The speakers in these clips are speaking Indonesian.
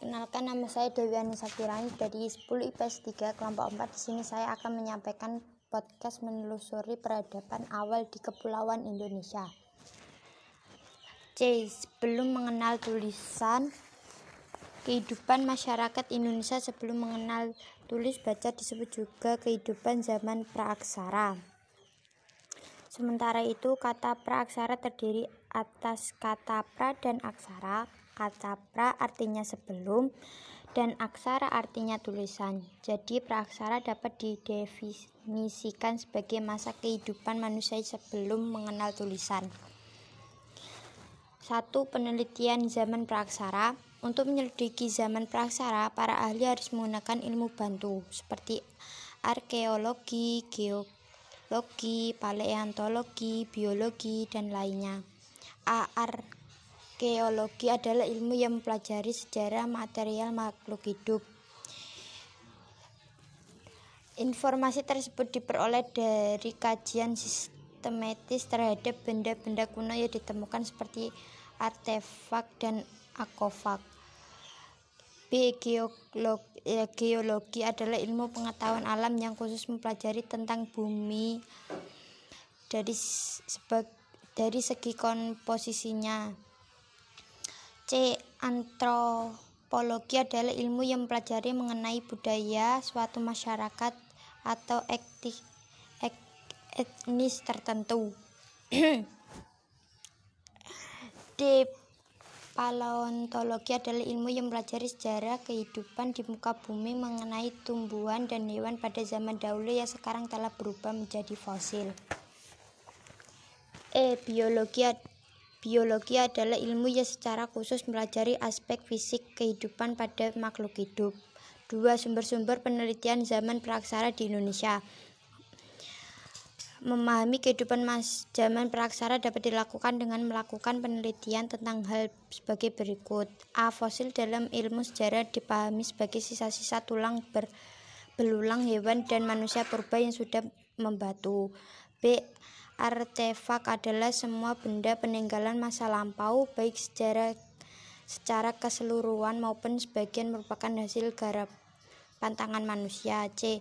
Kenalkan nama saya Dewi Anissa Kirani dari 10 IPS 3 kelompok 4. Di sini saya akan menyampaikan podcast menelusuri peradaban awal di Kepulauan Indonesia. C. Sebelum mengenal tulisan Kehidupan masyarakat Indonesia sebelum mengenal tulis baca disebut juga kehidupan zaman praaksara. Sementara itu, kata praaksara terdiri atas kata pra dan aksara Kata pra artinya sebelum dan aksara artinya tulisan. Jadi praaksara dapat didefinisikan sebagai masa kehidupan manusia sebelum mengenal tulisan. Satu penelitian zaman praaksara. Untuk menyelidiki zaman praaksara, para ahli harus menggunakan ilmu bantu seperti arkeologi, geologi, paleontologi, biologi, dan lainnya. A. Arkeologi adalah ilmu yang mempelajari sejarah material makhluk hidup. Informasi tersebut diperoleh dari kajian sistematis terhadap benda-benda kuno yang ditemukan seperti artefak dan akofak. B. Geologi, ya, geologi adalah ilmu pengetahuan alam yang khusus mempelajari tentang bumi dari sebag, dari segi komposisinya. C. Antropologi adalah ilmu yang mempelajari mengenai budaya suatu masyarakat atau etik, ek, etnis tertentu. D. Paleontologi adalah ilmu yang mempelajari sejarah kehidupan di muka bumi mengenai tumbuhan dan hewan pada zaman dahulu yang sekarang telah berubah menjadi fosil. E. Biologi Biologi adalah ilmu yang secara khusus mempelajari aspek fisik kehidupan pada makhluk hidup. Dua sumber-sumber penelitian zaman praksara di Indonesia. Memahami kehidupan mas zaman praksara dapat dilakukan dengan melakukan penelitian tentang hal sebagai berikut. A. Fosil dalam ilmu sejarah dipahami sebagai sisa-sisa tulang ber, belulang hewan dan manusia purba yang sudah membatu. B. Artefak adalah semua benda peninggalan masa lampau, baik secara secara keseluruhan maupun sebagian merupakan hasil garap pantangan manusia. C.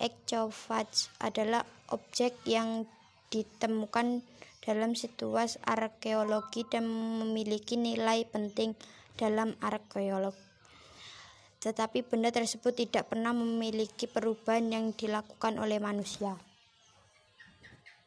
Ekcovage adalah objek yang ditemukan dalam situasi arkeologi dan memiliki nilai penting dalam arkeologi. Tetapi benda tersebut tidak pernah memiliki perubahan yang dilakukan oleh manusia.